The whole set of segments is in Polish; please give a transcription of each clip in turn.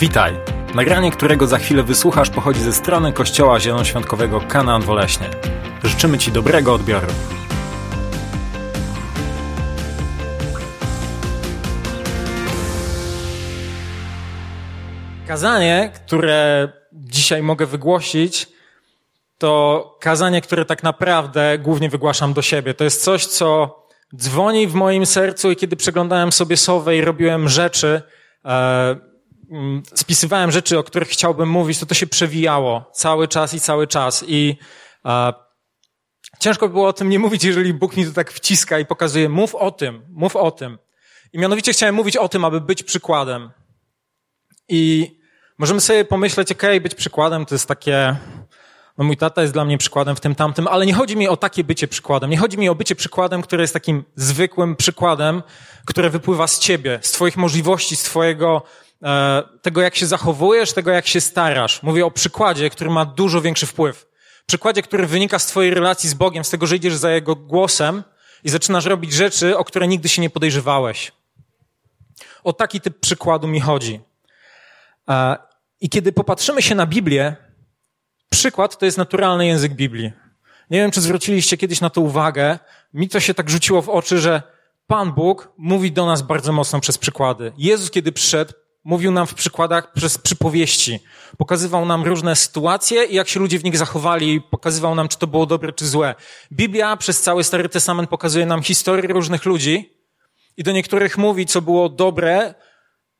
Witaj! Nagranie, którego za chwilę wysłuchasz, pochodzi ze strony Kościoła Zielonoświątkowego Kanaan Woleśnie. Życzymy Ci dobrego odbioru. Kazanie, które dzisiaj mogę wygłosić, to kazanie, które tak naprawdę głównie wygłaszam do siebie. To jest coś, co dzwoni w moim sercu i kiedy przeglądałem sobie sowę i robiłem rzeczy, e, spisywałem rzeczy, o których chciałbym mówić, to to się przewijało cały czas i cały czas. I e, ciężko było o tym nie mówić, jeżeli Bóg mi to tak wciska i pokazuje, mów o tym, mów o tym. I mianowicie chciałem mówić o tym, aby być przykładem. I możemy sobie pomyśleć, okej, okay, być przykładem to jest takie, no mój tata jest dla mnie przykładem w tym tamtym, ale nie chodzi mi o takie bycie przykładem. Nie chodzi mi o bycie przykładem, które jest takim zwykłym przykładem, które wypływa z ciebie, z twoich możliwości, z twojego, tego jak się zachowujesz, tego jak się starasz. Mówię o przykładzie, który ma dużo większy wpływ. Przykładzie, który wynika z twojej relacji z Bogiem, z tego, że idziesz za Jego głosem i zaczynasz robić rzeczy, o które nigdy się nie podejrzewałeś. O taki typ przykładu mi chodzi. E, I kiedy popatrzymy się na Biblię, Przykład to jest naturalny język Biblii. Nie wiem, czy zwróciliście kiedyś na to uwagę. Mi to się tak rzuciło w oczy, że Pan Bóg mówi do nas bardzo mocno przez przykłady. Jezus, kiedy przyszedł, mówił nam w przykładach przez przypowieści. Pokazywał nam różne sytuacje i jak się ludzie w nich zachowali, pokazywał nam, czy to było dobre, czy złe. Biblia przez cały Stary Testament pokazuje nam historię różnych ludzi i do niektórych mówi, co było dobre,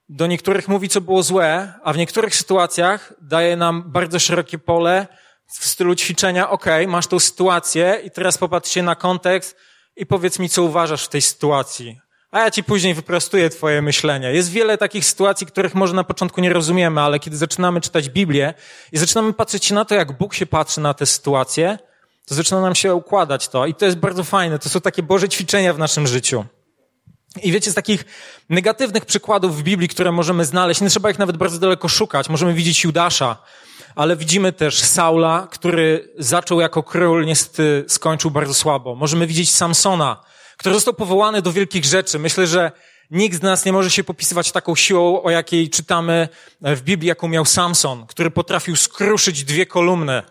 do niektórych mówi, co było złe, a w niektórych sytuacjach daje nam bardzo szerokie pole w stylu ćwiczenia, ok, masz tą sytuację i teraz popatrz się na kontekst i powiedz mi, co uważasz w tej sytuacji. A ja ci później wyprostuję twoje myślenie. Jest wiele takich sytuacji, których może na początku nie rozumiemy, ale kiedy zaczynamy czytać Biblię i zaczynamy patrzeć na to, jak Bóg się patrzy na te sytuacje, to zaczyna nam się układać to. I to jest bardzo fajne. To są takie Boże ćwiczenia w naszym życiu. I wiecie, z takich negatywnych przykładów w Biblii, które możemy znaleźć, nie trzeba ich nawet bardzo daleko szukać. Możemy widzieć Judasza, ale widzimy też Saula, który zaczął jako król, niestety skończył bardzo słabo. Możemy widzieć Samsona, który został powołany do wielkich rzeczy. Myślę, że nikt z nas nie może się popisywać taką siłą, o jakiej czytamy w Biblii, jaką miał Samson, który potrafił skruszyć dwie kolumny.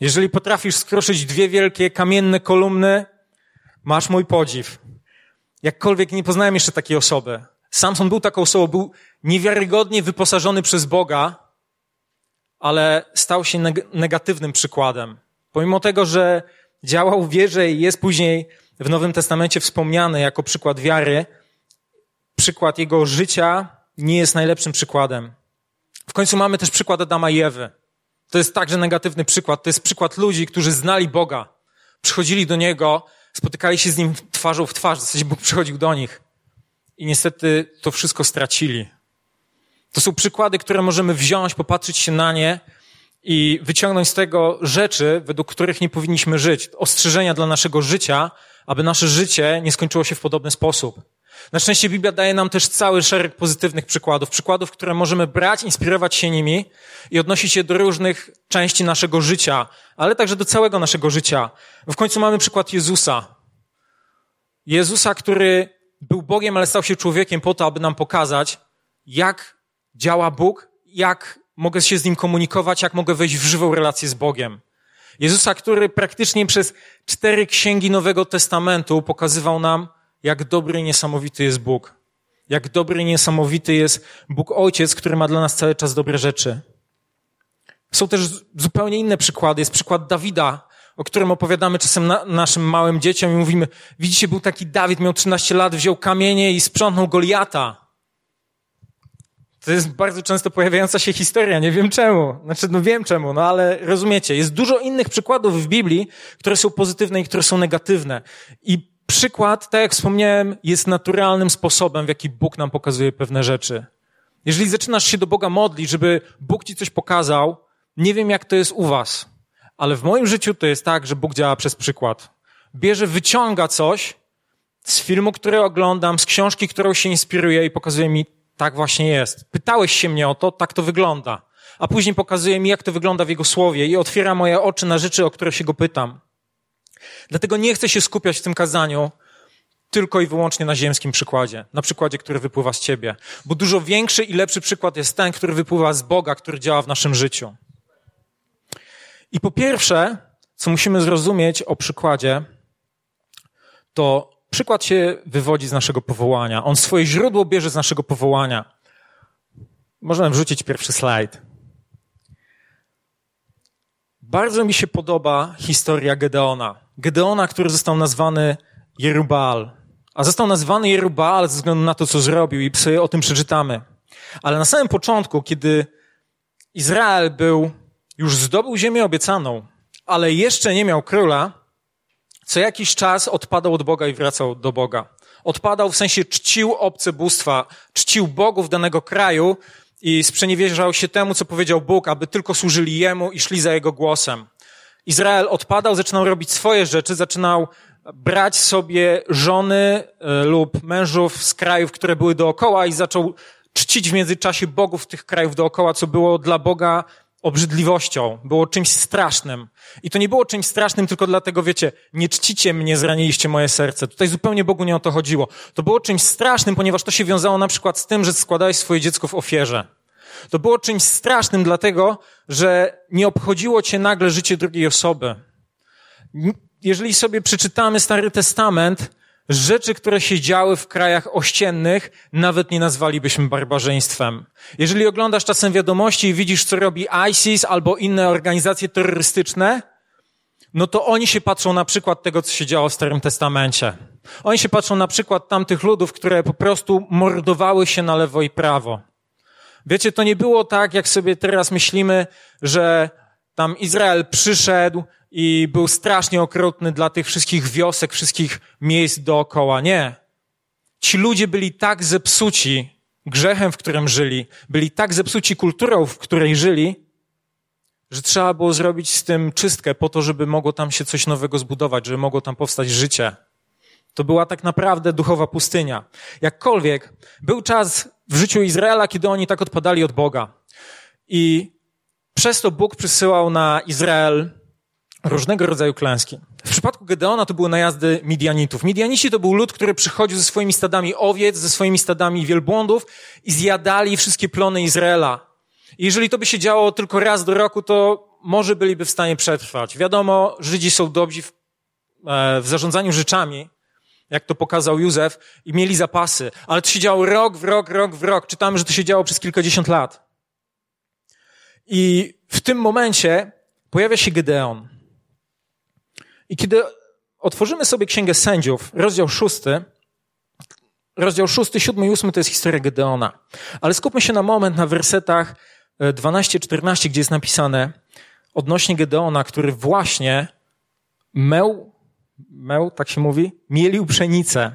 Jeżeli potrafisz skruszyć dwie wielkie kamienne kolumny, masz mój podziw. Jakkolwiek nie poznałem jeszcze takiej osoby. Samson był taką osobą, był niewiarygodnie wyposażony przez Boga, ale stał się negatywnym przykładem. Pomimo tego, że działał w wierze i jest później w Nowym Testamencie wspomniany jako przykład wiary, przykład jego życia nie jest najlepszym przykładem. W końcu mamy też przykład Adama i Ewy. To jest także negatywny przykład. To jest przykład ludzi, którzy znali Boga. Przychodzili do Niego, spotykali się z nim twarzą w twarz, w zasadzie Bóg przychodził do nich. I niestety to wszystko stracili. To są przykłady, które możemy wziąć, popatrzeć się na nie i wyciągnąć z tego rzeczy, według których nie powinniśmy żyć. Ostrzeżenia dla naszego życia, aby nasze życie nie skończyło się w podobny sposób. Na szczęście Biblia daje nam też cały szereg pozytywnych przykładów, przykładów, które możemy brać, inspirować się nimi i odnosić je do różnych części naszego życia, ale także do całego naszego życia. W końcu mamy przykład Jezusa. Jezusa, który był Bogiem, ale stał się człowiekiem po to, aby nam pokazać, jak działa Bóg, jak mogę się z Nim komunikować, jak mogę wejść w żywą relację z Bogiem. Jezusa, który praktycznie przez cztery księgi Nowego Testamentu pokazywał nam, jak dobry i niesamowity jest Bóg. Jak dobry i niesamowity jest Bóg Ojciec, który ma dla nas cały czas dobre rzeczy. Są też zupełnie inne przykłady. Jest przykład Dawida, o którym opowiadamy czasem na, naszym małym dzieciom i mówimy, widzicie, był taki Dawid, miał 13 lat, wziął kamienie i sprzątnął Goliata. To jest bardzo często pojawiająca się historia, nie wiem czemu. Znaczy, no wiem czemu, no ale rozumiecie. Jest dużo innych przykładów w Biblii, które są pozytywne i które są negatywne. I przykład, tak jak wspomniałem, jest naturalnym sposobem, w jaki Bóg nam pokazuje pewne rzeczy. Jeżeli zaczynasz się do Boga modlić, żeby Bóg ci coś pokazał, nie wiem jak to jest u was, ale w moim życiu to jest tak, że Bóg działa przez przykład. Bierze, wyciąga coś z filmu, który oglądam, z książki, którą się inspiruje i pokazuje mi, tak właśnie jest. Pytałeś się mnie o to, tak to wygląda. A później pokazuje mi, jak to wygląda w Jego słowie i otwiera moje oczy na rzeczy, o które się Go pytam. Dlatego nie chcę się skupiać w tym kazaniu tylko i wyłącznie na ziemskim przykładzie, na przykładzie, który wypływa z ciebie. Bo dużo większy i lepszy przykład jest ten, który wypływa z Boga, który działa w naszym życiu. I po pierwsze, co musimy zrozumieć o przykładzie, to przykład się wywodzi z naszego powołania. On swoje źródło bierze z naszego powołania. Możemy wrzucić pierwszy slajd. Bardzo mi się podoba historia Gedeona. Gedeona, który został nazwany Jerubal. A został nazwany Jerubal ze względu na to, co zrobił i sobie o tym przeczytamy. Ale na samym początku, kiedy Izrael był, już zdobył ziemię obiecaną, ale jeszcze nie miał króla, co jakiś czas odpadał od Boga i wracał do Boga. Odpadał w sensie czcił obce bóstwa, czcił bogów danego kraju i sprzeniewierzał się temu, co powiedział Bóg, aby tylko służyli Jemu i szli za Jego głosem. Izrael odpadał, zaczynał robić swoje rzeczy, zaczynał brać sobie żony e, lub mężów z krajów, które były dookoła i zaczął czcić w międzyczasie bogów tych krajów dookoła, co było dla Boga obrzydliwością, było czymś strasznym. I to nie było czymś strasznym tylko dlatego, wiecie, nie czcicie mnie, zraniliście moje serce. Tutaj zupełnie Bogu nie o to chodziło. To było czymś strasznym, ponieważ to się wiązało na przykład z tym, że składałeś swoje dziecko w ofierze. To było czymś strasznym dlatego, że nie obchodziło cię nagle życie drugiej osoby. Jeżeli sobie przeczytamy Stary Testament, rzeczy, które się działy w krajach ościennych, nawet nie nazwalibyśmy barbarzyństwem. Jeżeli oglądasz czasem wiadomości i widzisz, co robi ISIS albo inne organizacje terrorystyczne, no to oni się patrzą na przykład tego, co się działo w Starym Testamencie. Oni się patrzą na przykład tamtych ludów, które po prostu mordowały się na lewo i prawo. Wiecie, to nie było tak, jak sobie teraz myślimy, że tam Izrael przyszedł i był strasznie okrutny dla tych wszystkich wiosek, wszystkich miejsc dookoła. Nie. Ci ludzie byli tak zepsuci grzechem, w którym żyli, byli tak zepsuci kulturą, w której żyli, że trzeba było zrobić z tym czystkę po to, żeby mogło tam się coś nowego zbudować, żeby mogło tam powstać życie. To była tak naprawdę duchowa pustynia. Jakkolwiek był czas w życiu Izraela, kiedy oni tak odpadali od Boga. I przez to Bóg przysyłał na Izrael różnego rodzaju klęski. W przypadku Gedeona to były najazdy Midianitów. Midianici to był lud, który przychodził ze swoimi stadami owiec, ze swoimi stadami wielbłądów i zjadali wszystkie plony Izraela. I jeżeli to by się działo tylko raz do roku, to może byliby w stanie przetrwać. Wiadomo, Żydzi są dobrzy w, e, w zarządzaniu rzeczami, jak to pokazał Józef, i mieli zapasy. Ale to się działo rok w rok, rok w rok. Czytamy, że to się działo przez kilkadziesiąt lat. I w tym momencie pojawia się Gedeon. I kiedy otworzymy sobie Księgę Sędziów, rozdział szósty, rozdział szósty, siódmy i ósmy to jest historia Gedeona. Ale skupmy się na moment na wersetach 12-14, gdzie jest napisane odnośnie Gedeona, który właśnie meł, meł, tak się mówi, mielił pszenicę,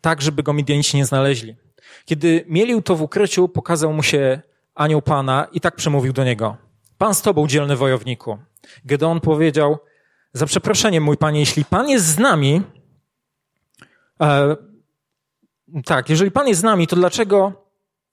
tak, żeby go Midianici nie znaleźli. Kiedy mielił to w ukryciu, pokazał mu się anioł Pana i tak przemówił do niego. Pan z tobą, dzielny wojowniku. Gedeon powiedział, za przeproszeniem, mój panie, jeśli pan jest z nami, e, tak, jeżeli pan jest z nami, to dlaczego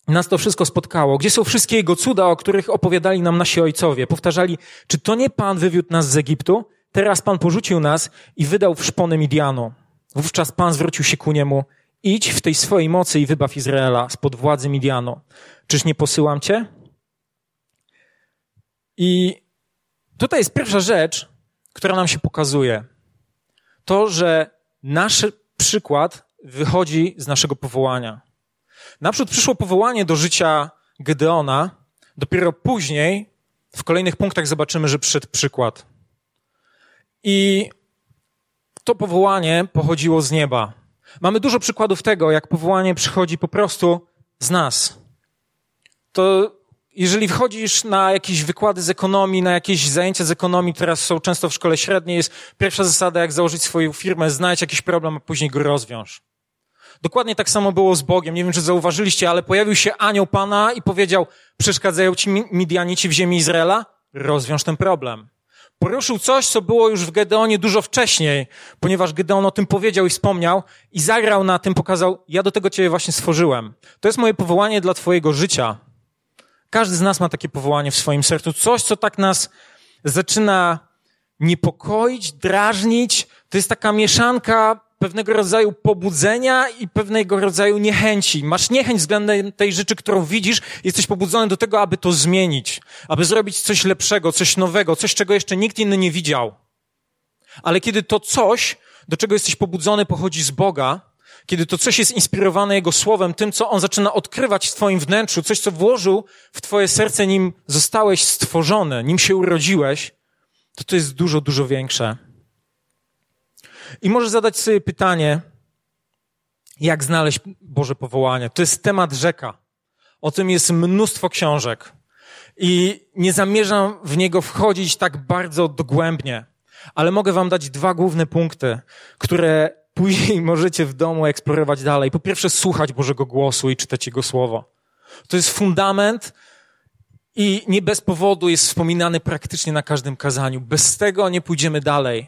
nas to wszystko spotkało? Gdzie są wszystkie jego cuda, o których opowiadali nam nasi ojcowie? Powtarzali, czy to nie pan wywiódł nas z Egiptu? Teraz pan porzucił nas i wydał w szpony Midianu. Wówczas pan zwrócił się ku niemu. Idź w tej swojej mocy i wybaw Izraela spod władzy Midianu. Czyż nie posyłam cię? I tutaj jest pierwsza rzecz, która nam się pokazuje. To, że nasz przykład wychodzi z naszego powołania. Naprzód przyszło powołanie do życia Gedeona, dopiero później, w kolejnych punktach zobaczymy, że przyszedł przykład. I to powołanie pochodziło z nieba. Mamy dużo przykładów tego, jak powołanie przychodzi po prostu z nas. To jeżeli wchodzisz na jakieś wykłady z ekonomii, na jakieś zajęcia z ekonomii, teraz są często w szkole średniej, jest pierwsza zasada, jak założyć swoją firmę, znajdź jakiś problem, a później go rozwiąż. Dokładnie tak samo było z Bogiem. Nie wiem, czy zauważyliście, ale pojawił się anioł Pana i powiedział, przeszkadzają ci Midianici w ziemi Izraela? Rozwiąż ten problem. Poruszył coś, co było już w Gedeonie dużo wcześniej, ponieważ Gedeon o tym powiedział i wspomniał i zagrał na tym, pokazał, ja do tego Ciebie właśnie stworzyłem. To jest moje powołanie dla Twojego życia. Każdy z nas ma takie powołanie w swoim sercu. Coś, co tak nas zaczyna niepokoić, drażnić. To jest taka mieszanka pewnego rodzaju pobudzenia i pewnego rodzaju niechęci. Masz niechęć względem tej rzeczy, którą widzisz, jesteś pobudzony do tego, aby to zmienić, aby zrobić coś lepszego, coś nowego, coś, czego jeszcze nikt inny nie widział. Ale kiedy to coś, do czego jesteś pobudzony, pochodzi z Boga, kiedy to coś jest inspirowane Jego Słowem, tym, co On zaczyna odkrywać w Twoim wnętrzu, coś, co włożył w Twoje serce, nim zostałeś stworzony, nim się urodziłeś, to to jest dużo, dużo większe. I możesz zadać sobie pytanie, jak znaleźć Boże powołanie. To jest temat rzeka. O tym jest mnóstwo książek. I nie zamierzam w niego wchodzić tak bardzo dogłębnie, ale mogę Wam dać dwa główne punkty, które później możecie w domu eksplorować dalej. Po pierwsze, słuchać Bożego głosu i czytać Jego słowo. To jest fundament i nie bez powodu jest wspominany praktycznie na każdym kazaniu. Bez tego nie pójdziemy dalej.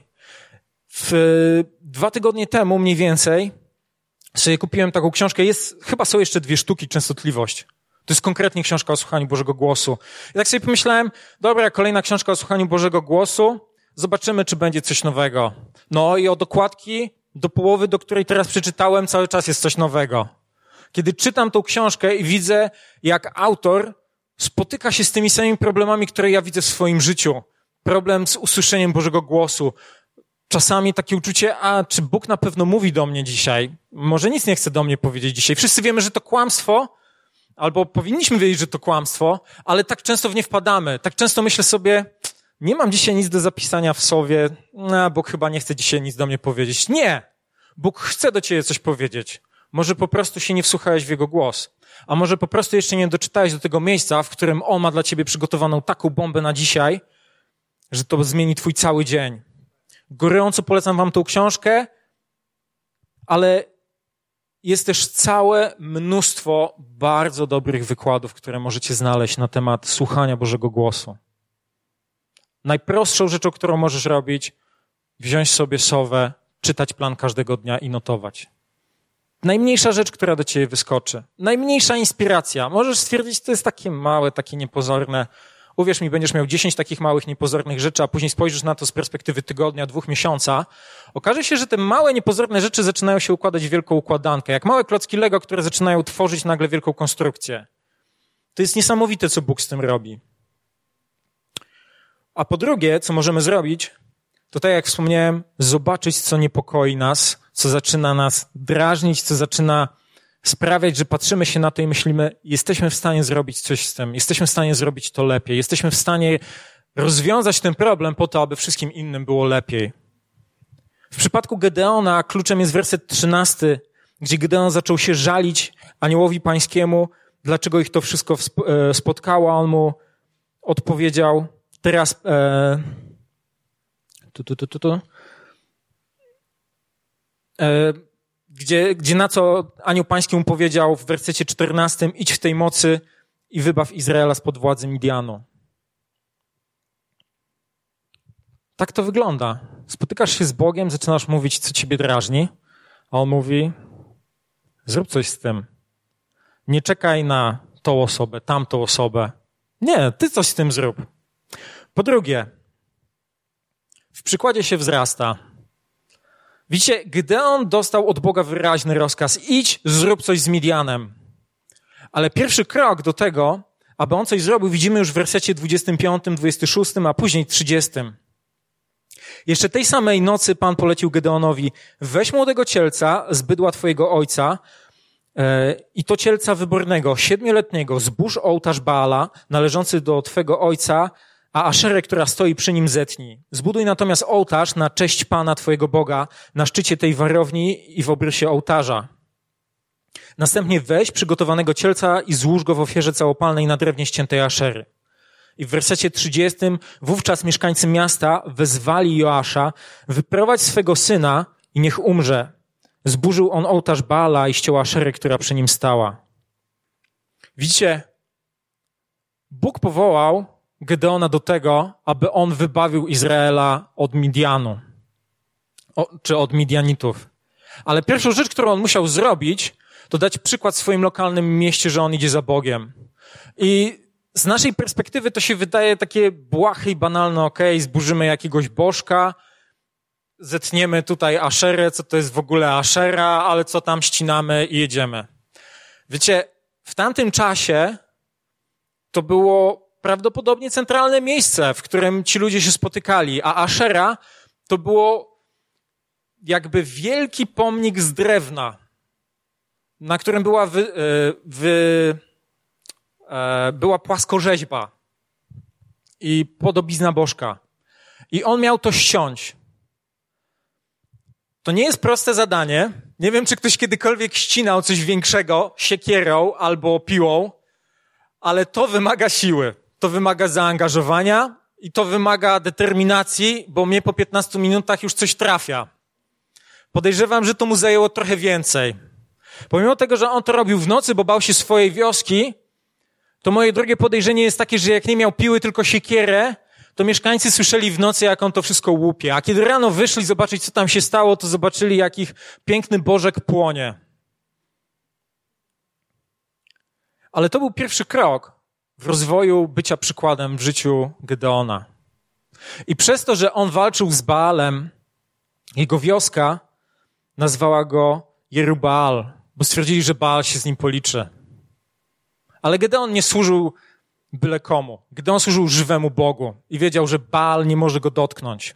W, dwa tygodnie temu mniej więcej sobie kupiłem taką książkę. Jest, chyba są jeszcze dwie sztuki, częstotliwość. To jest konkretnie książka o słuchaniu Bożego Głosu. I tak sobie pomyślałem, dobra, kolejna książka o słuchaniu Bożego Głosu. Zobaczymy, czy będzie coś nowego. No i od okładki do połowy, do której teraz przeczytałem, cały czas jest coś nowego. Kiedy czytam tą książkę i widzę, jak autor spotyka się z tymi samymi problemami, które ja widzę w swoim życiu. Problem z usłyszeniem Bożego głosu. Czasami takie uczucie, a czy Bóg na pewno mówi do mnie dzisiaj? Może nic nie chce do mnie powiedzieć dzisiaj. Wszyscy wiemy, że to kłamstwo, albo powinniśmy wiedzieć, że to kłamstwo, ale tak często w nie wpadamy. Tak często myślę sobie, nie mam dzisiaj nic do zapisania w słowie, no, Bóg chyba nie chce dzisiaj nic do mnie powiedzieć. Nie! Bóg chce do ciebie coś powiedzieć. Może po prostu się nie wsłuchałeś w Jego głos. A może po prostu jeszcze nie doczytałeś do tego miejsca, w którym On ma dla ciebie przygotowaną taką bombę na dzisiaj, że to zmieni twój cały dzień. Gorąco polecam wam tą książkę, ale jest też całe mnóstwo bardzo dobrych wykładów, które możecie znaleźć na temat słuchania Bożego głosu. Najprostszą rzeczą, którą możesz robić, wziąć sobie sowę, czytać plan każdego dnia i notować. Najmniejsza rzecz, która do ciebie wyskoczy. Najmniejsza inspiracja. Możesz stwierdzić, to jest takie małe, takie niepozorne. Uwierz mi, będziesz miał 10 takich małych, niepozornych rzeczy, a później spojrzysz na to z perspektywy tygodnia, dwóch miesiąca. Okaże się, że te małe, niepozorne rzeczy zaczynają się układać w wielką układankę. Jak małe klocki Lego, które zaczynają tworzyć nagle wielką konstrukcję. To jest niesamowite, co Bóg z tym robi. A po drugie, co możemy zrobić, to tak jak wspomniałem, zobaczyć, co niepokoi nas, co zaczyna nas drażnić, co zaczyna sprawiać, że patrzymy się na to i myślimy, jesteśmy w stanie zrobić coś z tym, jesteśmy w stanie zrobić to lepiej, jesteśmy w stanie rozwiązać ten problem po to, aby wszystkim innym było lepiej. W przypadku Gedeona kluczem jest werset 13, gdzie Gedeon zaczął się żalić aniołowi pańskiemu, dlaczego ich to wszystko e, spotkało, a on mu odpowiedział, teraz e, tu, tu, tu, tu, tu. E, gdzie, gdzie na co anioł pański mu powiedział w wersecie 14, idź w tej mocy i wybaw Izraela spod władzy Midianu. Tak to wygląda. Spotykasz się z Bogiem, zaczynasz mówić, co ciebie drażni, a on mówi, zrób coś z tym. Nie czekaj na tą osobę, tamtą osobę. Nie, ty coś z tym zrób. Po drugie, w przykładzie się wzrasta. Widzicie, Gedeon dostał od Boga wyraźny rozkaz: idź, zrób coś z Midianem. Ale pierwszy krok do tego, aby on coś zrobił, widzimy już w wersecie 25, 26, a później 30. Jeszcze tej samej nocy Pan polecił Gedeonowi, weź młodego cielca z bydła twojego ojca yy, i to cielca wybornego, siedmioletniego, zbóż ołtarz Baala, należący do twego ojca, a Aszerę, która stoi przy nim, zetnij. Zbuduj natomiast ołtarz na cześć Pana Twojego Boga na szczycie tej warowni i w obrysie ołtarza. Następnie weź przygotowanego cielca i złóż go w ofierze całopalnej na drewnie ściętej Aszery. I w wersecie 30 wówczas mieszkańcy miasta wezwali Joasza, wyprowadź swego syna i niech umrze. Zburzył on ołtarz Bala i ściął Aszery, która przy nim stała. Widzicie, Bóg powołał Gedeona do tego, aby on wybawił Izraela od Midianu, o, czy od Midianitów. Ale pierwszą rzecz, którą on musiał zrobić, to dać przykład swoim lokalnym mieście, że on idzie za Bogiem. I z naszej perspektywy to się wydaje takie błahe i banalne, okej, okay, zburzymy jakiegoś bożka, zetniemy tutaj Aszerę, co to jest w ogóle Ashera, ale co tam ścinamy i jedziemy. Wiecie, w tamtym czasie to było prawdopodobnie centralne miejsce, w którym ci ludzie się spotykali, a Ashera to było jakby wielki pomnik z drewna, na którym była, wy, e, wy, e, była płaskorzeźba i podobizna bożka. I on miał to ściąć. To nie jest proste zadanie. Nie wiem, czy ktoś kiedykolwiek ścinał coś większego siekierą albo piłą, ale to wymaga siły, to wymaga zaangażowania i to wymaga determinacji, bo mnie po 15 minutach już coś trafia. Podejrzewam, że to mu zajęło trochę więcej. Pomimo tego, że on to robił w nocy, bo bał się swojej wioski, to moje drugie podejrzenie jest takie, że jak nie miał piły, tylko siekierę, to mieszkańcy słyszeli w nocy, jak on to wszystko łupie. A kiedy rano wyszli zobaczyć, co tam się stało, to zobaczyli, jak ich piękny bożek płonie. Ale to był pierwszy krok w rozwoju bycia przykładem w życiu Gedeona. I przez to, że on walczył z Baalem, jego wioska nazwała go Jerubaal, bo stwierdzili, że Baal się z nim policzy. Ale Gedeon nie służył byle komu. Gedeon służył żywemu Bogu i wiedział, że Baal nie może go dotknąć.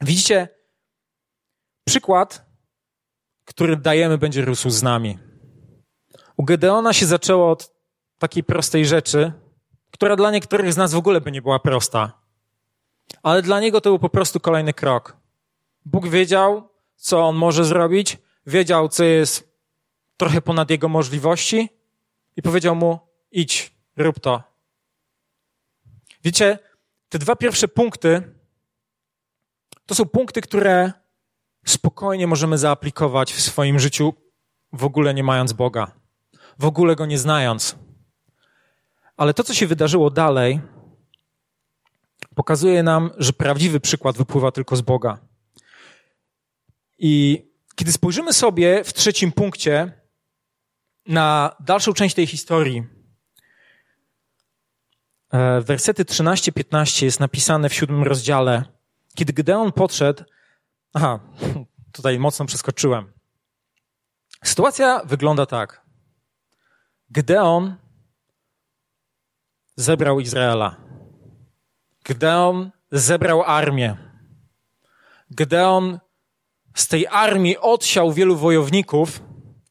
Widzicie, przykład, który dajemy, będzie rósł z nami. U Gedeona się zaczęło od takiej prostej rzeczy, która dla niektórych z nas w ogóle by nie była prosta. Ale dla niego to był po prostu kolejny krok. Bóg wiedział, co on może zrobić, wiedział, co jest trochę ponad jego możliwości i powiedział mu: idź, rób to. Wiecie, te dwa pierwsze punkty to są punkty, które spokojnie możemy zaaplikować w swoim życiu, w ogóle nie mając Boga, w ogóle go nie znając. Ale to, co się wydarzyło dalej, pokazuje nam, że prawdziwy przykład wypływa tylko z Boga. I kiedy spojrzymy sobie w trzecim punkcie na dalszą część tej historii, e, wersety 13-15 jest napisane w siódmym rozdziale. Kiedy Gedeon podszedł, aha, tutaj mocno przeskoczyłem. Sytuacja wygląda tak. Gedeon zebrał Izraela. Gedeon zebrał armię. Gedeon z tej armii odsiał wielu wojowników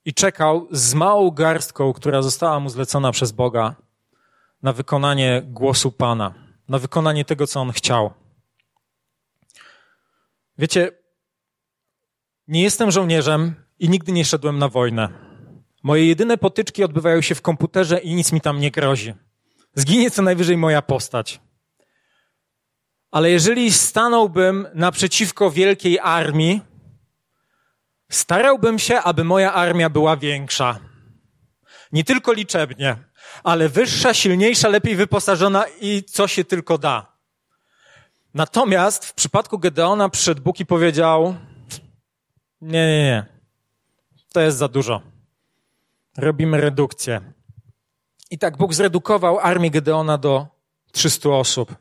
i czekał z małą garstką, która została mu zlecona przez Boga, na wykonanie głosu Pana, na wykonanie tego, co on chciał. Wiecie, nie jestem żołnierzem i nigdy nie szedłem na wojnę. Moje jedyne potyczki odbywają się w komputerze i nic mi tam nie grozi. Zginie co najwyżej moja postać. Ale jeżeli stanąłbym naprzeciwko wielkiej armii, starałbym się, aby moja armia była większa. Nie tylko liczebnie, ale wyższa, silniejsza, lepiej wyposażona i co się tylko da. Natomiast w przypadku Gedeona przyszedł Bóg i powiedział: Nie, nie, nie. To jest za dużo. Robimy redukcję. I tak Bóg zredukował armię Gedeona do 300 osób.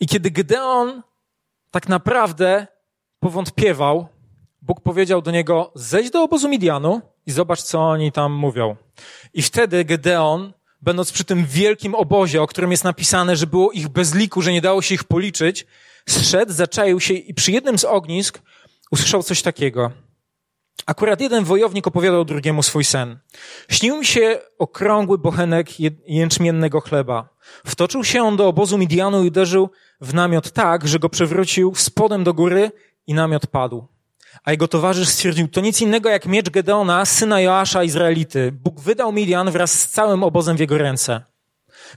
I kiedy Gedeon tak naprawdę powątpiewał, Bóg powiedział do niego: zejdź do obozu Midianu i zobacz, co oni tam mówią. I wtedy Gedeon, będąc przy tym wielkim obozie, o którym jest napisane, że było ich bez liku, że nie dało się ich policzyć, zszedł, zaczaił się i przy jednym z ognisk usłyszał coś takiego. Akurat jeden wojownik opowiadał drugiemu swój sen. Śnił mi się okrągły bochenek jęczmiennego chleba. Wtoczył się on do obozu Midianu i uderzył w namiot tak, że go przewrócił spodem do góry i namiot padł. A jego towarzysz stwierdził, to nic innego jak miecz Gedeona, syna Joasza Izraelity. Bóg wydał Midian wraz z całym obozem w jego ręce.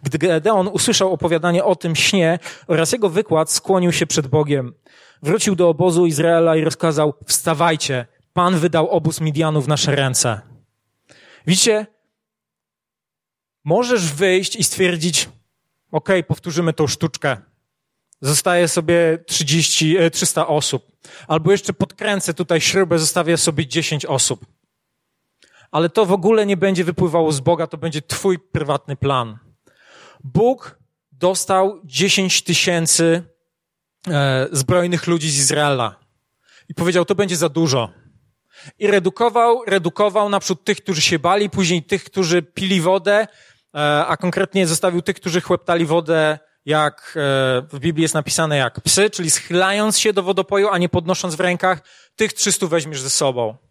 Gdy Gedeon usłyszał opowiadanie o tym śnie oraz jego wykład, skłonił się przed Bogiem. Wrócił do obozu Izraela i rozkazał, wstawajcie, Pan wydał obóz Midianu w nasze ręce. Widzicie, możesz wyjść i stwierdzić, ok, powtórzymy tą sztuczkę. Zostaje sobie 30, 300 e, osób. Albo jeszcze podkręcę tutaj śrubę, zostawię sobie 10 osób. Ale to w ogóle nie będzie wypływało z Boga, to będzie twój prywatny plan. Bóg dostał 10 tysięcy e, zbrojnych ludzi z Izraela. I powiedział, to będzie za dużo. I redukował, redukował naprzód tych, którzy się bali, później tych, którzy pili wodę, e, a konkretnie zostawił tych, którzy chłeptali wodę, jak e, w Biblii jest napisane, jak psy, czyli schylając się do wodopoju, a nie podnosząc w rękach, tych 300 weźmiesz ze sobą.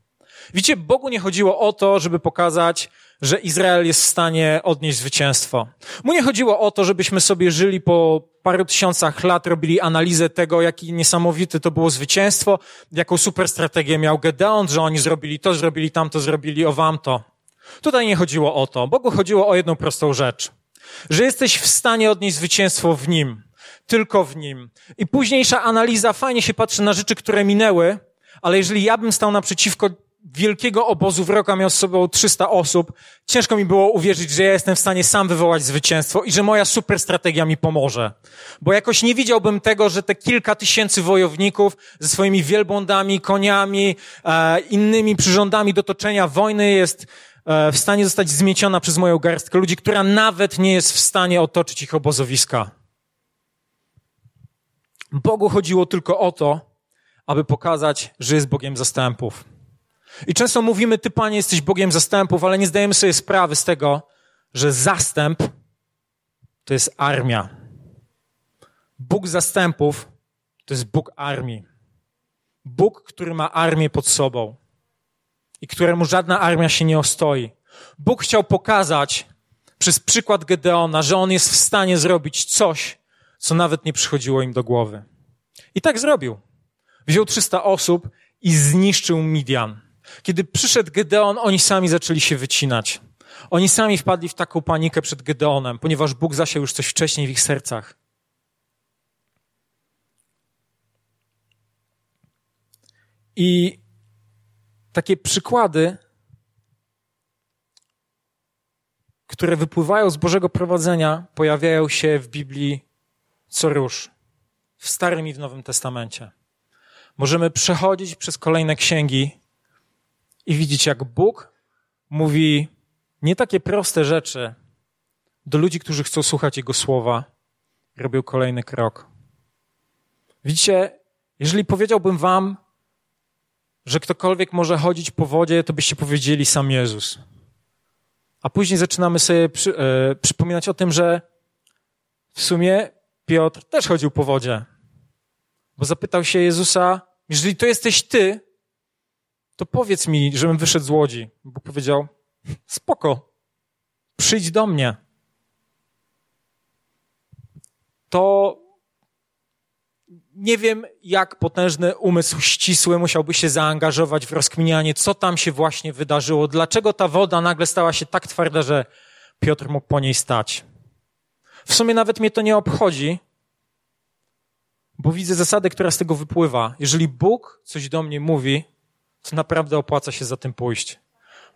Widzicie, Bogu nie chodziło o to, żeby pokazać, że Izrael jest w stanie odnieść zwycięstwo. Mu nie chodziło o to, żebyśmy sobie żyli po paru tysiącach lat, robili analizę tego, jaki niesamowite to było zwycięstwo, jaką super strategię miał Gedeon, że oni zrobili to, zrobili tamto, zrobili o wam to. Tutaj nie chodziło o to. Bogu chodziło o jedną prostą rzecz. Że jesteś w stanie odnieść zwycięstwo w Nim. Tylko w Nim. I późniejsza analiza fajnie się patrzy na rzeczy, które minęły, ale jeżeli ja bym stał naprzeciwko wielkiego obozu wroga miał z sobą 300 osób, ciężko mi było uwierzyć, że ja jestem w stanie sam wywołać zwycięstwo i że moja super strategia mi pomoże. Bo jakoś nie widziałbym tego, że te kilka tysięcy wojowników ze swoimi wielbłądami, koniami, e, innymi przyrządami do toczenia wojny jest e, w stanie zostać zmieciona przez moją garstkę ludzi, która nawet nie jest w stanie otoczyć ich obozowiska. Bogu chodziło tylko o to, aby pokazać, że jest Bogiem zastępów. I często mówimy, Ty, Panie, jesteś Bogiem zastępów, ale nie zdajemy sobie sprawy z tego, że zastęp to jest armia. Bóg zastępów to jest Bóg armii. Bóg, który ma armię pod sobą i któremu żadna armia się nie ostoi. Bóg chciał pokazać przez przykład Gedeona, że on jest w stanie zrobić coś, co nawet nie przychodziło im do głowy. I tak zrobił. Wziął 300 osób i zniszczył Midian. Kiedy przyszedł Gedeon, oni sami zaczęli się wycinać. Oni sami wpadli w taką panikę przed Gedeonem, ponieważ Bóg zasiał już coś wcześniej w ich sercach. I takie przykłady, które wypływają z Bożego prowadzenia, pojawiają się w Biblii co róż, w Starym i w Nowym Testamencie. Możemy przechodzić przez kolejne księgi i widzieć, jak Bóg mówi nie takie proste rzeczy do ludzi, którzy chcą słuchać Jego słowa, robią kolejny krok. Widzicie, jeżeli powiedziałbym Wam, że ktokolwiek może chodzić po wodzie, to byście powiedzieli sam Jezus. A później zaczynamy sobie przy, e, przypominać o tym, że w sumie Piotr też chodził po wodzie. Bo zapytał się Jezusa, jeżeli to jesteś ty, to powiedz mi, żebym wyszedł z łodzi. Bóg powiedział, spoko, przyjdź do mnie. To nie wiem, jak potężny umysł ścisły musiałby się zaangażować w rozkminianie, co tam się właśnie wydarzyło, dlaczego ta woda nagle stała się tak twarda, że Piotr mógł po niej stać. W sumie nawet mnie to nie obchodzi, bo widzę zasadę, która z tego wypływa. Jeżeli Bóg coś do mnie mówi, to naprawdę opłaca się za tym pójść.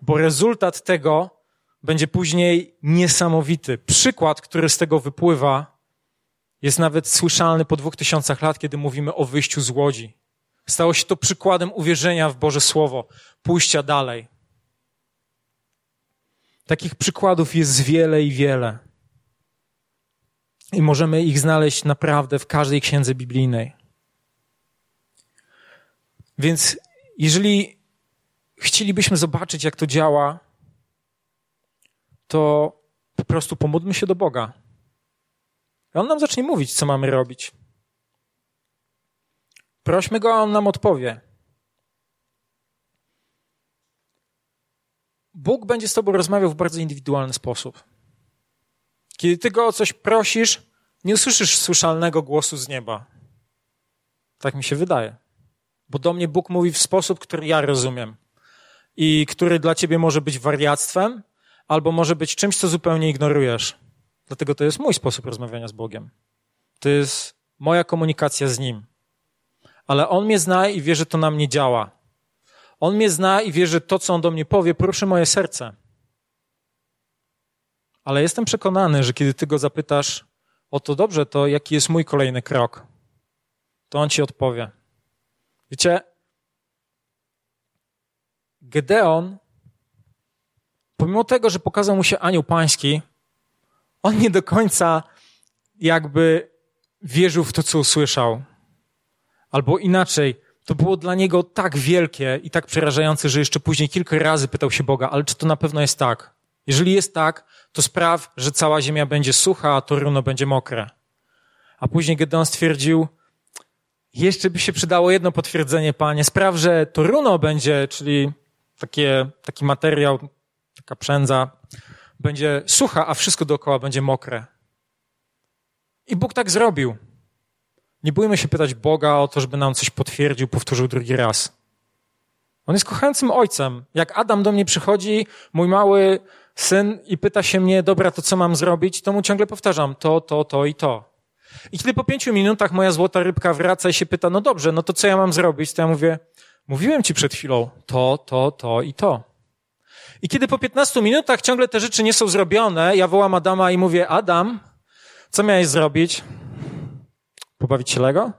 Bo rezultat tego będzie później niesamowity. Przykład, który z tego wypływa, jest nawet słyszalny po dwóch tysiącach lat, kiedy mówimy o wyjściu z łodzi. Stało się to przykładem uwierzenia w Boże Słowo, pójścia dalej. Takich przykładów jest wiele i wiele. I możemy ich znaleźć naprawdę w każdej księdze biblijnej. Więc jeżeli chcielibyśmy zobaczyć, jak to działa, to po prostu pomódlmy się do Boga. I On nam zacznie mówić, co mamy robić. Prośmy Go, a On nam odpowie. Bóg będzie z Tobą rozmawiał w bardzo indywidualny sposób. Kiedy Ty Go o coś prosisz, nie usłyszysz słyszalnego głosu z nieba. Tak mi się wydaje. Bo do mnie Bóg mówi w sposób, który ja rozumiem i który dla ciebie może być wariactwem, albo może być czymś, co zupełnie ignorujesz. Dlatego to jest mój sposób rozmawiania z Bogiem. To jest moja komunikacja z Nim. Ale On mnie zna i wie, że to na mnie działa. On mnie zna i wie, że to, co On do mnie powie, poruszy moje serce. Ale jestem przekonany, że kiedy Ty Go zapytasz, o to dobrze, to jaki jest mój kolejny krok, to On Ci odpowie. Wiecie, Gedeon, pomimo tego, że pokazał mu się anioł pański, on nie do końca jakby wierzył w to, co usłyszał. Albo inaczej, to było dla niego tak wielkie i tak przerażające, że jeszcze później kilka razy pytał się Boga, ale czy to na pewno jest tak? Jeżeli jest tak, to spraw, że cała ziemia będzie sucha, a to runo będzie mokre. A później Gedeon stwierdził, jeszcze by się przydało jedno potwierdzenie, panie. Spraw, że to runo będzie, czyli takie, taki materiał, taka przędza, będzie sucha, a wszystko dookoła będzie mokre. I Bóg tak zrobił. Nie bójmy się pytać Boga o to, żeby nam coś potwierdził, powtórzył drugi raz. On jest kochającym ojcem. Jak Adam do mnie przychodzi, mój mały syn, i pyta się mnie, dobra, to co mam zrobić, to mu ciągle powtarzam to, to, to i to. I kiedy po pięciu minutach moja złota rybka wraca i się pyta, no dobrze, no to co ja mam zrobić, to ja mówię, mówiłem ci przed chwilą to, to, to i to. I kiedy po 15 minutach ciągle te rzeczy nie są zrobione, ja wołam Adama i mówię, Adam, co miałeś zrobić? Pobawić się Lego?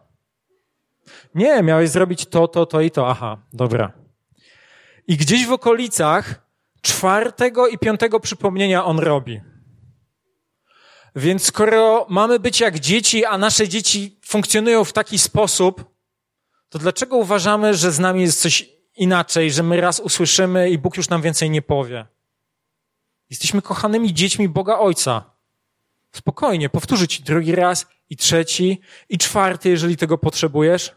Nie, miałeś zrobić to, to, to i to. Aha, dobra. I gdzieś w okolicach czwartego i piątego przypomnienia on robi. Więc skoro mamy być jak dzieci, a nasze dzieci funkcjonują w taki sposób, to dlaczego uważamy, że z nami jest coś inaczej, że my raz usłyszymy i Bóg już nam więcej nie powie? Jesteśmy kochanymi dziećmi Boga Ojca. Spokojnie, powtórzę ci drugi raz i trzeci i czwarty, jeżeli tego potrzebujesz.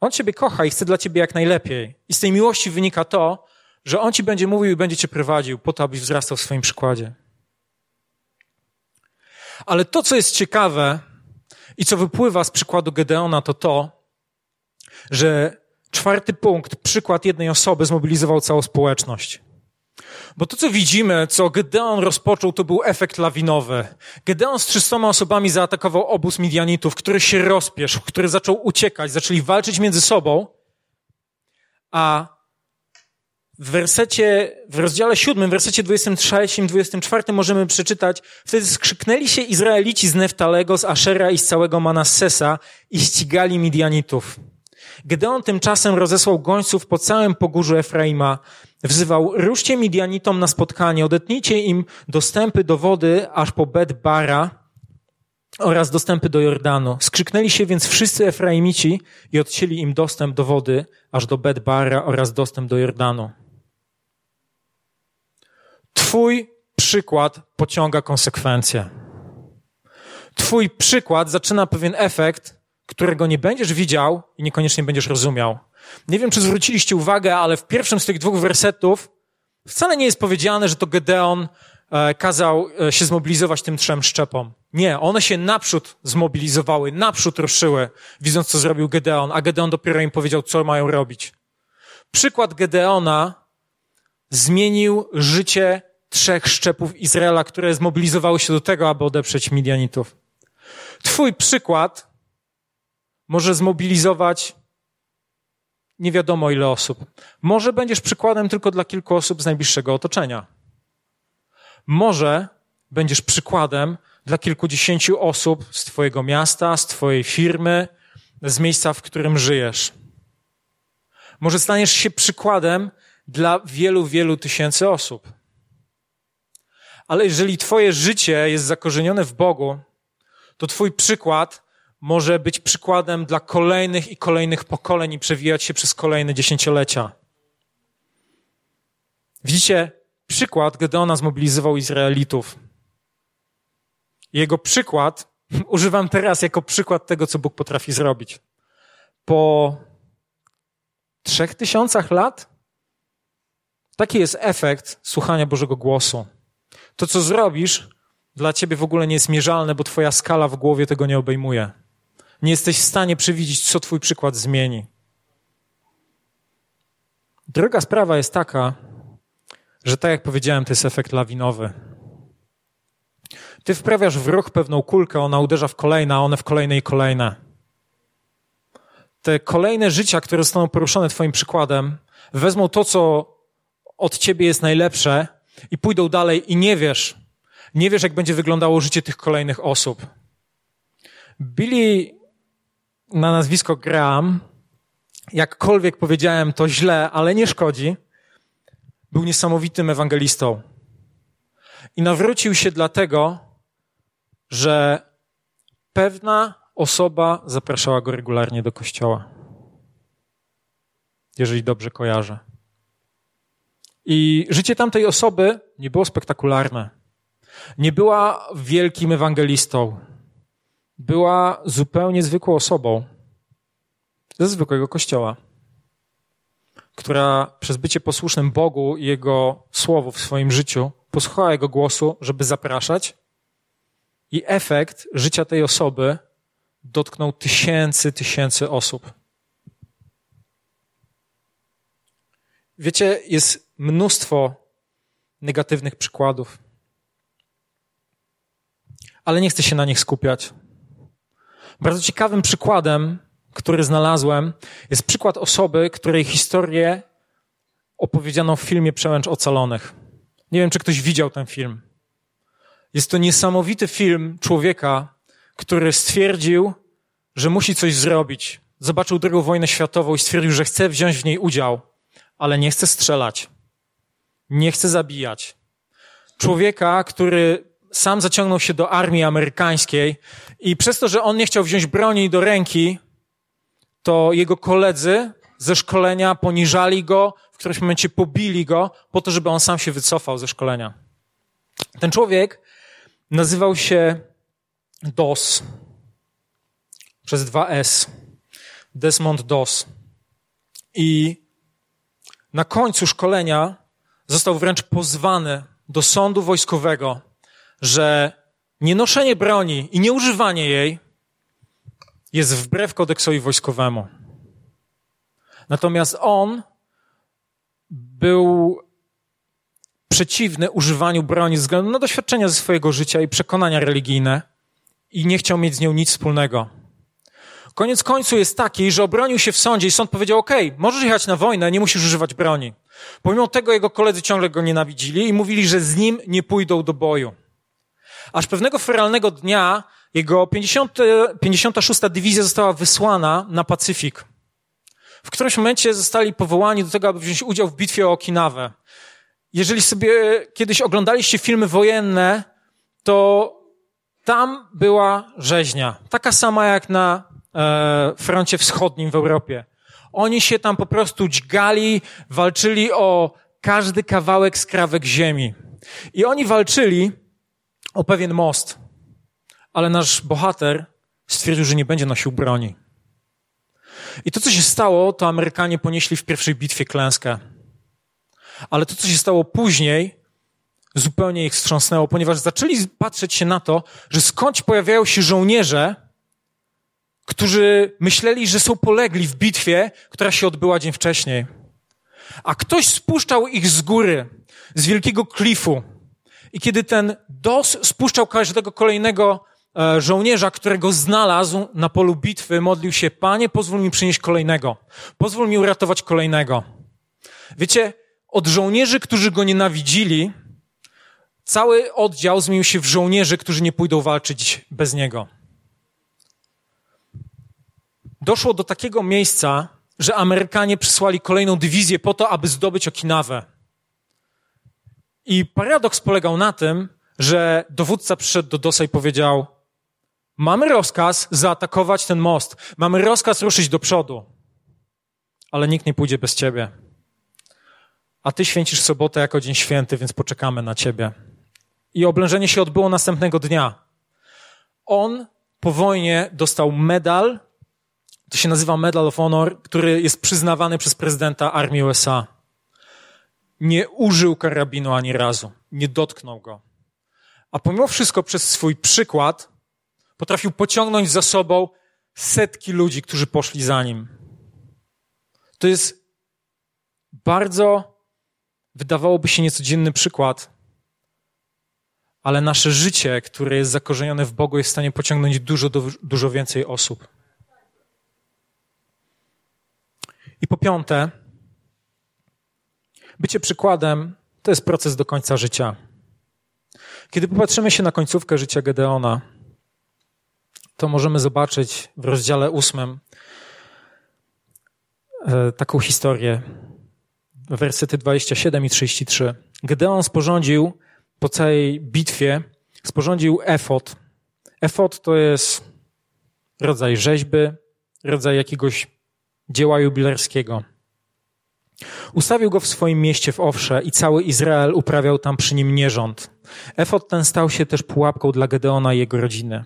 On ciebie kocha i chce dla ciebie jak najlepiej. I z tej miłości wynika to, że on ci będzie mówił i będzie cię prowadził po to, abyś wzrastał w swoim przykładzie. Ale to, co jest ciekawe i co wypływa z przykładu Gedeona, to to, że czwarty punkt, przykład jednej osoby, zmobilizował całą społeczność. Bo to, co widzimy, co Gedeon rozpoczął, to był efekt lawinowy. Gedeon z trzystoma osobami zaatakował obóz Midianitów, który się rozpieszł, który zaczął uciekać, zaczęli walczyć między sobą, a w wersecie, w rozdziale siódmym, w wersecie 23 i 24 możemy przeczytać, wtedy skrzyknęli się Izraelici z Neftalego, z Ashera i z całego Manassesa i ścigali Midianitów. Gedeon tymczasem rozesłał gońców po całym pogórzu Efraima. Wzywał, ruszcie Midianitom na spotkanie, odetnijcie im dostępy do wody aż po Bet-Bara oraz dostępy do Jordanu. Skrzyknęli się więc wszyscy Efraimici i odcięli im dostęp do wody aż do Bet-Bara oraz dostęp do Jordanu. Twój przykład pociąga konsekwencje. Twój przykład zaczyna pewien efekt, którego nie będziesz widział i niekoniecznie będziesz rozumiał. Nie wiem, czy zwróciliście uwagę, ale w pierwszym z tych dwóch wersetów wcale nie jest powiedziane, że to Gedeon e, kazał e, się zmobilizować tym trzem szczepom. Nie, one się naprzód zmobilizowały, naprzód ruszyły, widząc, co zrobił Gedeon, a Gedeon dopiero im powiedział, co mają robić. Przykład Gedeona zmienił życie trzech szczepów Izraela, które zmobilizowały się do tego, aby odeprzeć Midianitów. Twój przykład może zmobilizować nie wiadomo ile osób. Może będziesz przykładem tylko dla kilku osób z najbliższego otoczenia. Może będziesz przykładem dla kilkudziesięciu osób z Twojego miasta, z Twojej firmy, z miejsca, w którym żyjesz. Może staniesz się przykładem dla wielu, wielu tysięcy osób. Ale jeżeli Twoje życie jest zakorzenione w Bogu, to Twój przykład może być przykładem dla kolejnych i kolejnych pokoleń i przewijać się przez kolejne dziesięciolecia. Widzicie, przykład Gedeona zmobilizował Izraelitów. Jego przykład używam teraz jako przykład tego, co Bóg potrafi zrobić. Po trzech tysiącach lat taki jest efekt słuchania Bożego głosu. To, co zrobisz, dla ciebie w ogóle nie jest mierzalne, bo twoja skala w głowie tego nie obejmuje. Nie jesteś w stanie przewidzieć, co Twój przykład zmieni. Druga sprawa jest taka, że tak jak powiedziałem, to jest efekt lawinowy. Ty wprawiasz w ruch pewną kulkę, ona uderza w kolejne, a one w kolejne i kolejne. Te kolejne życia, które zostaną poruszone Twoim przykładem, wezmą to, co od Ciebie jest najlepsze i pójdą dalej i nie wiesz, nie wiesz, jak będzie wyglądało życie tych kolejnych osób. Billy na nazwisko Graham, jakkolwiek powiedziałem to źle, ale nie szkodzi, był niesamowitym ewangelistą. I nawrócił się dlatego, że pewna osoba zapraszała go regularnie do kościoła. Jeżeli dobrze kojarzę. I życie tamtej osoby nie było spektakularne. Nie była wielkim ewangelistą. Była zupełnie zwykłą osobą ze zwykłego kościoła, która przez bycie posłusznym Bogu i Jego słowu w swoim życiu posłuchała Jego głosu, żeby zapraszać i efekt życia tej osoby dotknął tysięcy, tysięcy osób. Wiecie, jest mnóstwo negatywnych przykładów, ale nie chcę się na nich skupiać. Bardzo ciekawym przykładem, który znalazłem, jest przykład osoby, której historię opowiedziano w filmie Przełęcz Ocalonych. Nie wiem, czy ktoś widział ten film. Jest to niesamowity film człowieka, który stwierdził, że musi coś zrobić. Zobaczył drugą wojnę światową i stwierdził, że chce wziąć w niej udział, ale nie chce strzelać. Nie chce zabijać. Człowieka, który sam zaciągnął się do armii amerykańskiej i przez to, że on nie chciał wziąć broni do ręki, to jego koledzy ze szkolenia poniżali go, w którymś momencie pobili go po to, żeby on sam się wycofał ze szkolenia. Ten człowiek nazywał się DOS przez dwa S. Desmond DOS. I na końcu szkolenia został wręcz pozwany do sądu wojskowego, że nienoszenie broni i nieużywanie jej jest wbrew kodeksowi wojskowemu. Natomiast on był przeciwny używaniu broni ze względu na doświadczenia ze swojego życia i przekonania religijne i nie chciał mieć z nią nic wspólnego. Koniec końcu jest taki, że obronił się w sądzie i sąd powiedział, ok, możesz jechać na wojnę, nie musisz używać broni. Pomimo tego jego koledzy ciągle go nienawidzili i mówili, że z nim nie pójdą do boju. Aż pewnego feralnego dnia jego 50, 56. dywizja została wysłana na Pacyfik. W którymś momencie zostali powołani do tego, aby wziąć udział w bitwie o Okinawę. Jeżeli sobie kiedyś oglądaliście filmy wojenne, to tam była rzeźnia. Taka sama jak na e, froncie wschodnim w Europie. Oni się tam po prostu dźgali, walczyli o każdy kawałek skrawek ziemi. I oni walczyli o pewien most. Ale nasz bohater stwierdził, że nie będzie nosił broni. I to, co się stało, to Amerykanie ponieśli w pierwszej bitwie klęskę. Ale to, co się stało później, zupełnie ich wstrząsnęło, ponieważ zaczęli patrzeć się na to, że skąd pojawiają się żołnierze, którzy myśleli, że są polegli w bitwie, która się odbyła dzień wcześniej. A ktoś spuszczał ich z góry, z wielkiego klifu. I kiedy ten DOS spuszczał każdego kolejnego e, żołnierza, którego znalazł na polu bitwy, modlił się, Panie, pozwól mi przynieść kolejnego. Pozwól mi uratować kolejnego. Wiecie, od żołnierzy, którzy go nienawidzili, cały oddział zmienił się w żołnierzy, którzy nie pójdą walczyć bez niego. Doszło do takiego miejsca, że Amerykanie przysłali kolejną dywizję po to, aby zdobyć Okinawę. I paradoks polegał na tym, że dowódca przyszedł do Dosa i powiedział: Mamy rozkaz zaatakować ten most, mamy rozkaz ruszyć do przodu, ale nikt nie pójdzie bez ciebie. A ty święcisz sobotę jako dzień święty, więc poczekamy na ciebie. I oblężenie się odbyło następnego dnia. On po wojnie dostał medal, to się nazywa Medal of Honor, który jest przyznawany przez prezydenta armii USA. Nie użył karabinu ani razu, nie dotknął go. A pomimo wszystko przez swój przykład potrafił pociągnąć za sobą setki ludzi, którzy poszli za nim. To jest bardzo, wydawałoby się niecodzienny przykład, ale nasze życie, które jest zakorzenione w Bogu, jest w stanie pociągnąć dużo, dużo więcej osób. I po piąte, bycie przykładem to jest proces do końca życia. Kiedy popatrzymy się na końcówkę życia Gedeona, to możemy zobaczyć w rozdziale ósmym e, taką historię. Wersety 27 i 33. Gedeon sporządził po całej bitwie, sporządził efot. Efot to jest rodzaj rzeźby, rodzaj jakiegoś dzieła jubilerskiego. Ustawił go w swoim mieście w Owsze i cały Izrael uprawiał tam przy nim nierząd. Efot ten stał się też pułapką dla Gedeona i jego rodziny.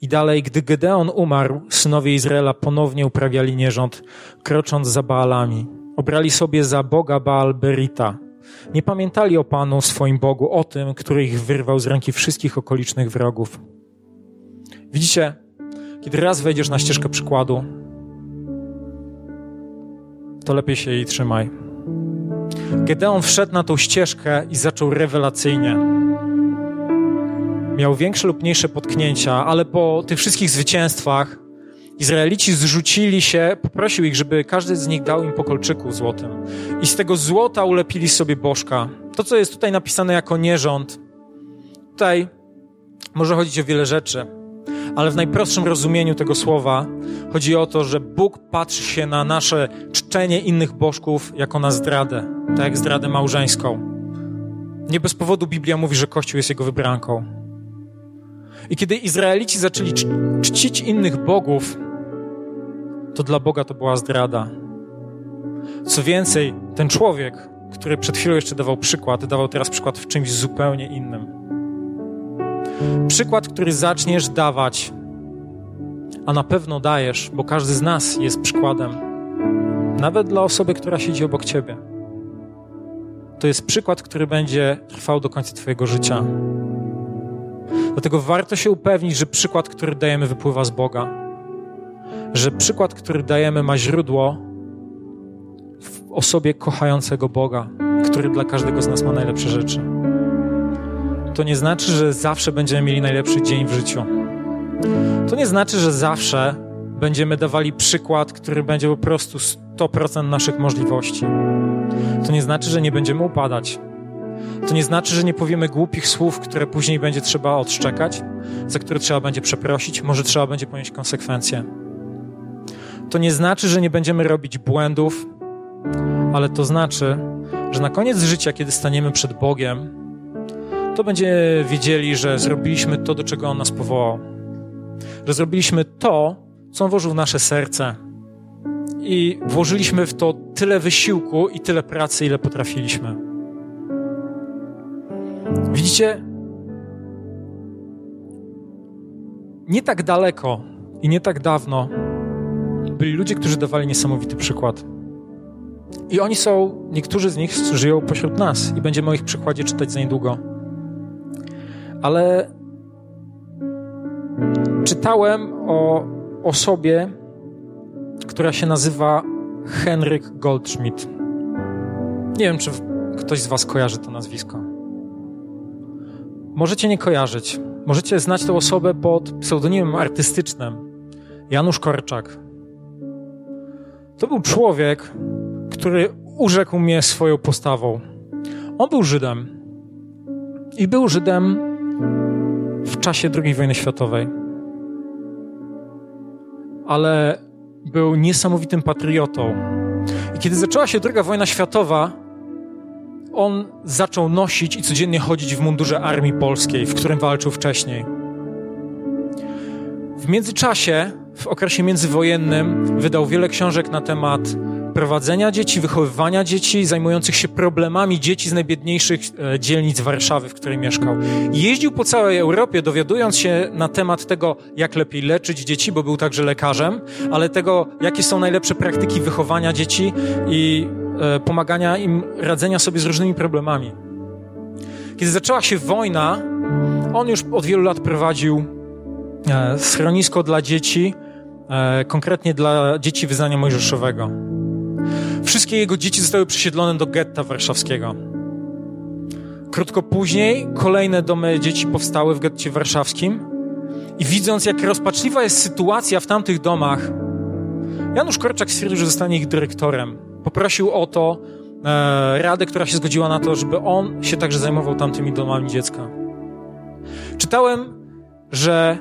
I dalej, gdy Gedeon umarł, synowie Izraela ponownie uprawiali nierząd, krocząc za Baalami. Obrali sobie za Boga Baal Berita. Nie pamiętali o Panu, swoim Bogu, o tym, który ich wyrwał z ręki wszystkich okolicznych wrogów. Widzicie, kiedy raz wejdziesz na ścieżkę przykładu, to lepiej się jej trzymaj. Gedeon wszedł na tą ścieżkę i zaczął rewelacyjnie. Miał większe lub mniejsze potknięcia, ale po tych wszystkich zwycięstwach Izraelici zrzucili się, poprosił ich, żeby każdy z nich dał im po kolczyku złotym. I z tego złota ulepili sobie bożka. To, co jest tutaj napisane jako nierząd, tutaj może chodzić o wiele rzeczy ale w najprostszym rozumieniu tego słowa chodzi o to, że Bóg patrzy się na nasze czczenie innych bożków jako na zdradę, tak jak zdradę małżeńską. Nie bez powodu Biblia mówi, że Kościół jest jego wybranką. I kiedy Izraelici zaczęli czcić innych bogów, to dla Boga to była zdrada. Co więcej, ten człowiek, który przed chwilą jeszcze dawał przykład, dawał teraz przykład w czymś zupełnie innym. Przykład, który zaczniesz dawać, a na pewno dajesz, bo każdy z nas jest przykładem, nawet dla osoby, która siedzi obok ciebie. To jest przykład, który będzie trwał do końca Twojego życia. Dlatego warto się upewnić, że przykład, który dajemy, wypływa z Boga. Że przykład, który dajemy, ma źródło w osobie kochającego Boga, który dla każdego z nas ma najlepsze rzeczy to nie znaczy, że zawsze będziemy mieli najlepszy dzień w życiu. To nie znaczy, że zawsze będziemy dawali przykład, który będzie po prostu 100% naszych możliwości. To nie znaczy, że nie będziemy upadać. To nie znaczy, że nie powiemy głupich słów, które później będzie trzeba odszczekać, za które trzeba będzie przeprosić, może trzeba będzie ponieść konsekwencje. To nie znaczy, że nie będziemy robić błędów, ale to znaczy, że na koniec życia, kiedy staniemy przed Bogiem, to będzie wiedzieli, że zrobiliśmy to, do czego On nas powołał. Że zrobiliśmy to, co On włożył w nasze serce. I włożyliśmy w to tyle wysiłku i tyle pracy, ile potrafiliśmy. Widzicie? Nie tak daleko i nie tak dawno byli ludzie, którzy dawali niesamowity przykład. I oni są, niektórzy z nich żyją pośród nas i będziemy o ich przykładzie czytać za niedługo ale czytałem o osobie, która się nazywa Henryk Goldschmidt. Nie wiem, czy ktoś z Was kojarzy to nazwisko. Możecie nie kojarzyć. Możecie znać tę osobę pod pseudonimem artystycznym Janusz Korczak. To był człowiek, który urzekł mnie swoją postawą. On był Żydem. I był Żydem w czasie II wojny światowej. Ale był niesamowitym patriotą. I kiedy zaczęła się II wojna światowa, on zaczął nosić i codziennie chodzić w mundurze armii polskiej, w którym walczył wcześniej. W międzyczasie, w okresie międzywojennym, wydał wiele książek na temat prowadzenia dzieci, wychowywania dzieci, zajmujących się problemami dzieci z najbiedniejszych e, dzielnic Warszawy, w której mieszkał. Jeździł po całej Europie, dowiadując się na temat tego, jak lepiej leczyć dzieci, bo był także lekarzem, ale tego, jakie są najlepsze praktyki wychowania dzieci i e, pomagania im radzenia sobie z różnymi problemami. Kiedy zaczęła się wojna, on już od wielu lat prowadził e, schronisko dla dzieci, konkretnie dla dzieci wyznania mojżeszowego. Wszystkie jego dzieci zostały przesiedlone do getta warszawskiego. Krótko później kolejne domy dzieci powstały w getcie warszawskim i widząc, jak rozpaczliwa jest sytuacja w tamtych domach, Janusz Korczak stwierdził, że zostanie ich dyrektorem. Poprosił o to e, radę, która się zgodziła na to, żeby on się także zajmował tamtymi domami dziecka. Czytałem, że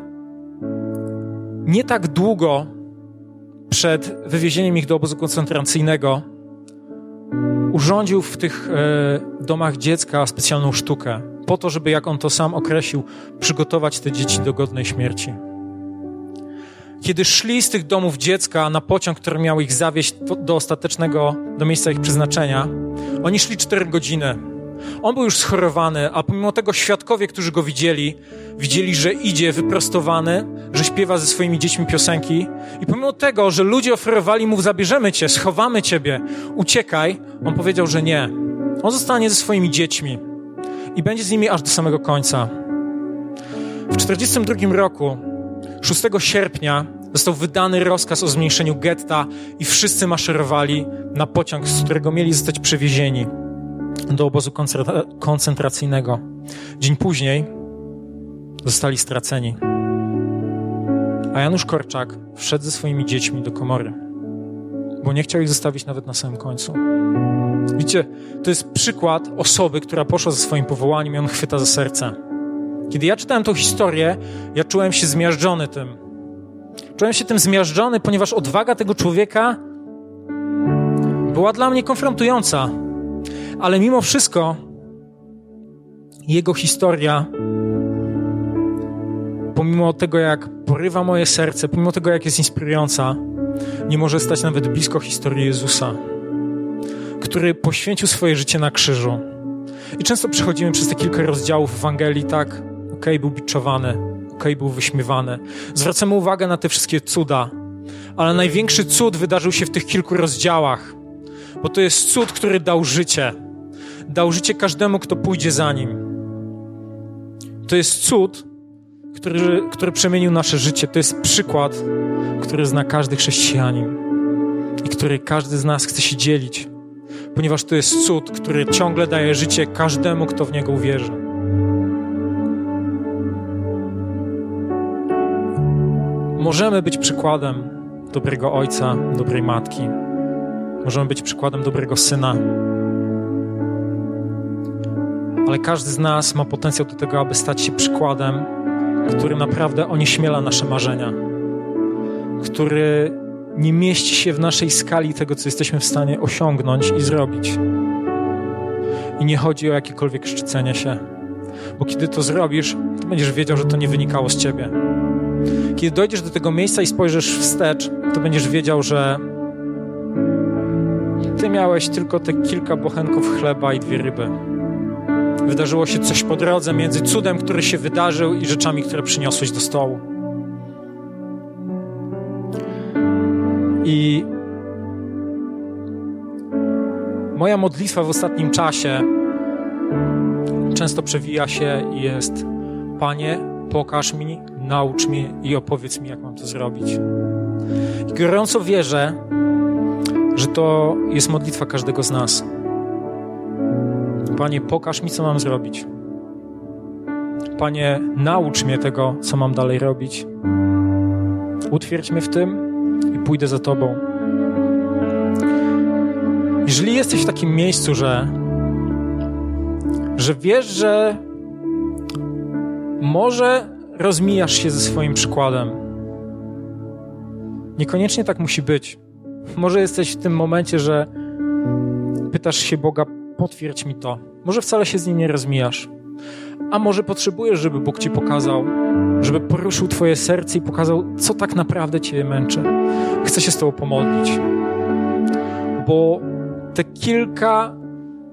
nie tak długo przed wywiezieniem ich do obozu koncentracyjnego urządził w tych e, domach dziecka specjalną sztukę, po to, żeby, jak on to sam określił, przygotować te dzieci do godnej śmierci. kiedy szli z tych domów dziecka na pociąg, który miał ich zawieźć do ostatecznego, do miejsca ich przeznaczenia, oni szli cztery godziny. On był już schorowany, a pomimo tego świadkowie, którzy go widzieli, widzieli, że idzie wyprostowany, że śpiewa ze swoimi dziećmi piosenki. I pomimo tego, że ludzie oferowali mu, zabierzemy cię, schowamy ciebie, uciekaj, on powiedział, że nie. On zostanie ze swoimi dziećmi i będzie z nimi aż do samego końca. W 1942 roku 6 sierpnia został wydany rozkaz o zmniejszeniu getta i wszyscy maszerowali na pociąg, z którego mieli zostać przewiezieni do obozu koncentracyjnego. Dzień później zostali straceni. A Janusz Korczak wszedł ze swoimi dziećmi do komory, bo nie chciał ich zostawić nawet na samym końcu. Widzicie, to jest przykład osoby, która poszła ze swoim powołaniem i on chwyta za serce. Kiedy ja czytałem tą historię, ja czułem się zmiażdżony tym. Czułem się tym zmiażdżony, ponieważ odwaga tego człowieka była dla mnie konfrontująca. Ale mimo wszystko jego historia, pomimo tego, jak porywa moje serce, pomimo tego, jak jest inspirująca, nie może stać nawet blisko historii Jezusa, który poświęcił swoje życie na krzyżu. I często przechodzimy przez te kilka rozdziałów Ewangelii tak, okay, był biczowany, okay, był wyśmiewany. Zwracamy uwagę na te wszystkie cuda, ale największy cud wydarzył się w tych kilku rozdziałach, bo to jest cud, który dał życie. Dał życie każdemu, kto pójdzie za nim. To jest cud, który, który przemienił nasze życie. To jest przykład, który zna każdy chrześcijanin i który każdy z nas chce się dzielić, ponieważ to jest cud, który ciągle daje życie każdemu, kto w niego uwierzy. Możemy być przykładem dobrego ojca, dobrej matki. Możemy być przykładem dobrego syna. Ale każdy z nas ma potencjał do tego, aby stać się przykładem, który naprawdę onieśmiela nasze marzenia, który nie mieści się w naszej skali tego, co jesteśmy w stanie osiągnąć i zrobić. I nie chodzi o jakiekolwiek szczycenie się, bo kiedy to zrobisz, to będziesz wiedział, że to nie wynikało z ciebie kiedy dojdziesz do tego miejsca i spojrzysz wstecz, to będziesz wiedział, że ty miałeś tylko te kilka bochenków chleba i dwie ryby. Wydarzyło się coś po drodze między cudem, który się wydarzył i rzeczami, które przyniosłeś do stołu. I moja modlitwa w ostatnim czasie często przewija się i jest: Panie, pokaż mi, naucz mnie i opowiedz mi, jak mam to zrobić. I gorąco wierzę, że to jest modlitwa każdego z nas. Panie, pokaż mi, co mam zrobić. Panie, naucz mnie tego, co mam dalej robić. Utwierdź mnie w tym i pójdę za Tobą. Jeżeli jesteś w takim miejscu, że, że wiesz, że może rozmijasz się ze swoim przykładem. Niekoniecznie tak musi być. Może jesteś w tym momencie, że pytasz się Boga, potwierdź mi to. Może wcale się z nim nie rozmijasz. A może potrzebujesz, żeby Bóg ci pokazał, żeby poruszył Twoje serce i pokazał, co tak naprawdę Cię męczy. Chcę się z Tobą pomodlić. Bo te kilka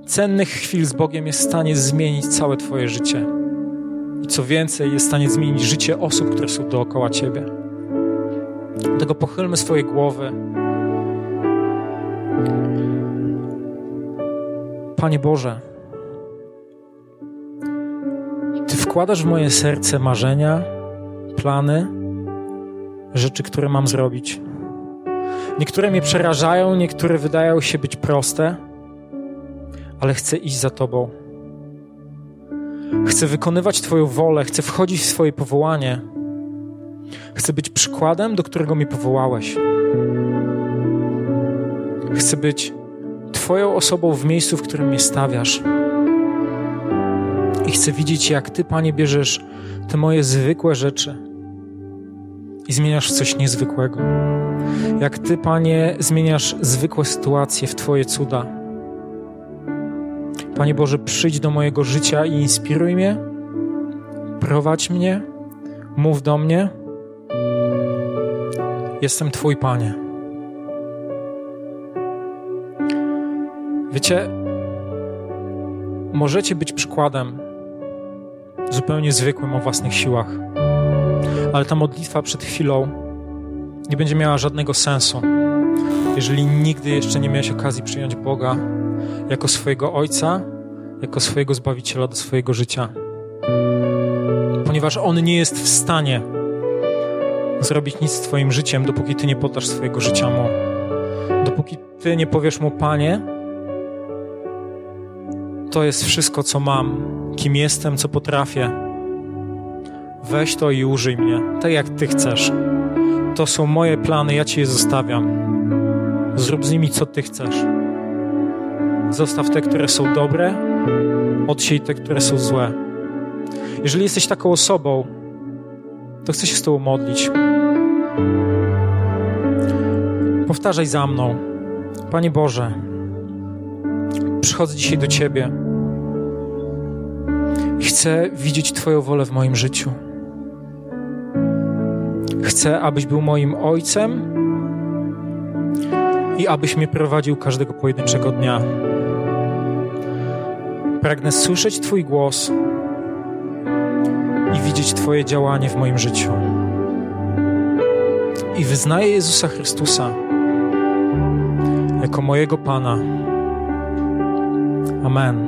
cennych chwil z Bogiem jest w stanie zmienić całe Twoje życie. I co więcej, jest w stanie zmienić życie osób, które są dookoła Ciebie. Dlatego pochylmy swoje głowy. Panie Boże, Ty wkładasz w moje serce marzenia, plany, rzeczy, które mam zrobić. Niektóre mnie przerażają, niektóre wydają się być proste, ale chcę iść za Tobą. Chcę wykonywać Twoją wolę, chcę wchodzić w swoje powołanie. Chcę być przykładem, do którego mnie powołałeś. Chcę być Twoją osobą w miejscu, w którym mnie stawiasz. I chcę widzieć, jak Ty, Panie, bierzesz te moje zwykłe rzeczy i zmieniasz w coś niezwykłego. Jak Ty, Panie, zmieniasz zwykłe sytuacje w Twoje cuda. Panie Boże, przyjdź do mojego życia i inspiruj mnie, prowadź mnie, mów do mnie Jestem Twój Panie. Wiecie, możecie być przykładem zupełnie zwykłym o własnych siłach, ale ta modlitwa przed chwilą nie będzie miała żadnego sensu, jeżeli nigdy jeszcze nie miałeś okazji przyjąć Boga jako swojego Ojca, jako swojego Zbawiciela do swojego życia. Ponieważ On nie jest w stanie zrobić nic z Twoim życiem, dopóki Ty nie podasz swojego życia Mu. Dopóki Ty nie powiesz Mu, Panie, to jest wszystko, co mam, kim jestem, co potrafię. Weź to i użyj mnie, tak jak Ty chcesz. To są moje plany, ja Ci je zostawiam. Zrób z nimi, co Ty chcesz. Zostaw te, które są dobre, odsiej te, które są złe. Jeżeli jesteś taką osobą, to chcę się z Tobą modlić. Powtarzaj za mną. Panie Boże, przychodzę dzisiaj do Ciebie chcę widzieć Twoją wolę w moim życiu. Chcę, abyś był moim Ojcem i abyś mnie prowadził każdego pojedynczego dnia. Pragnę słyszeć Twój głos i widzieć Twoje działanie w moim życiu. I wyznaję Jezusa Chrystusa jako mojego Pana. Amen.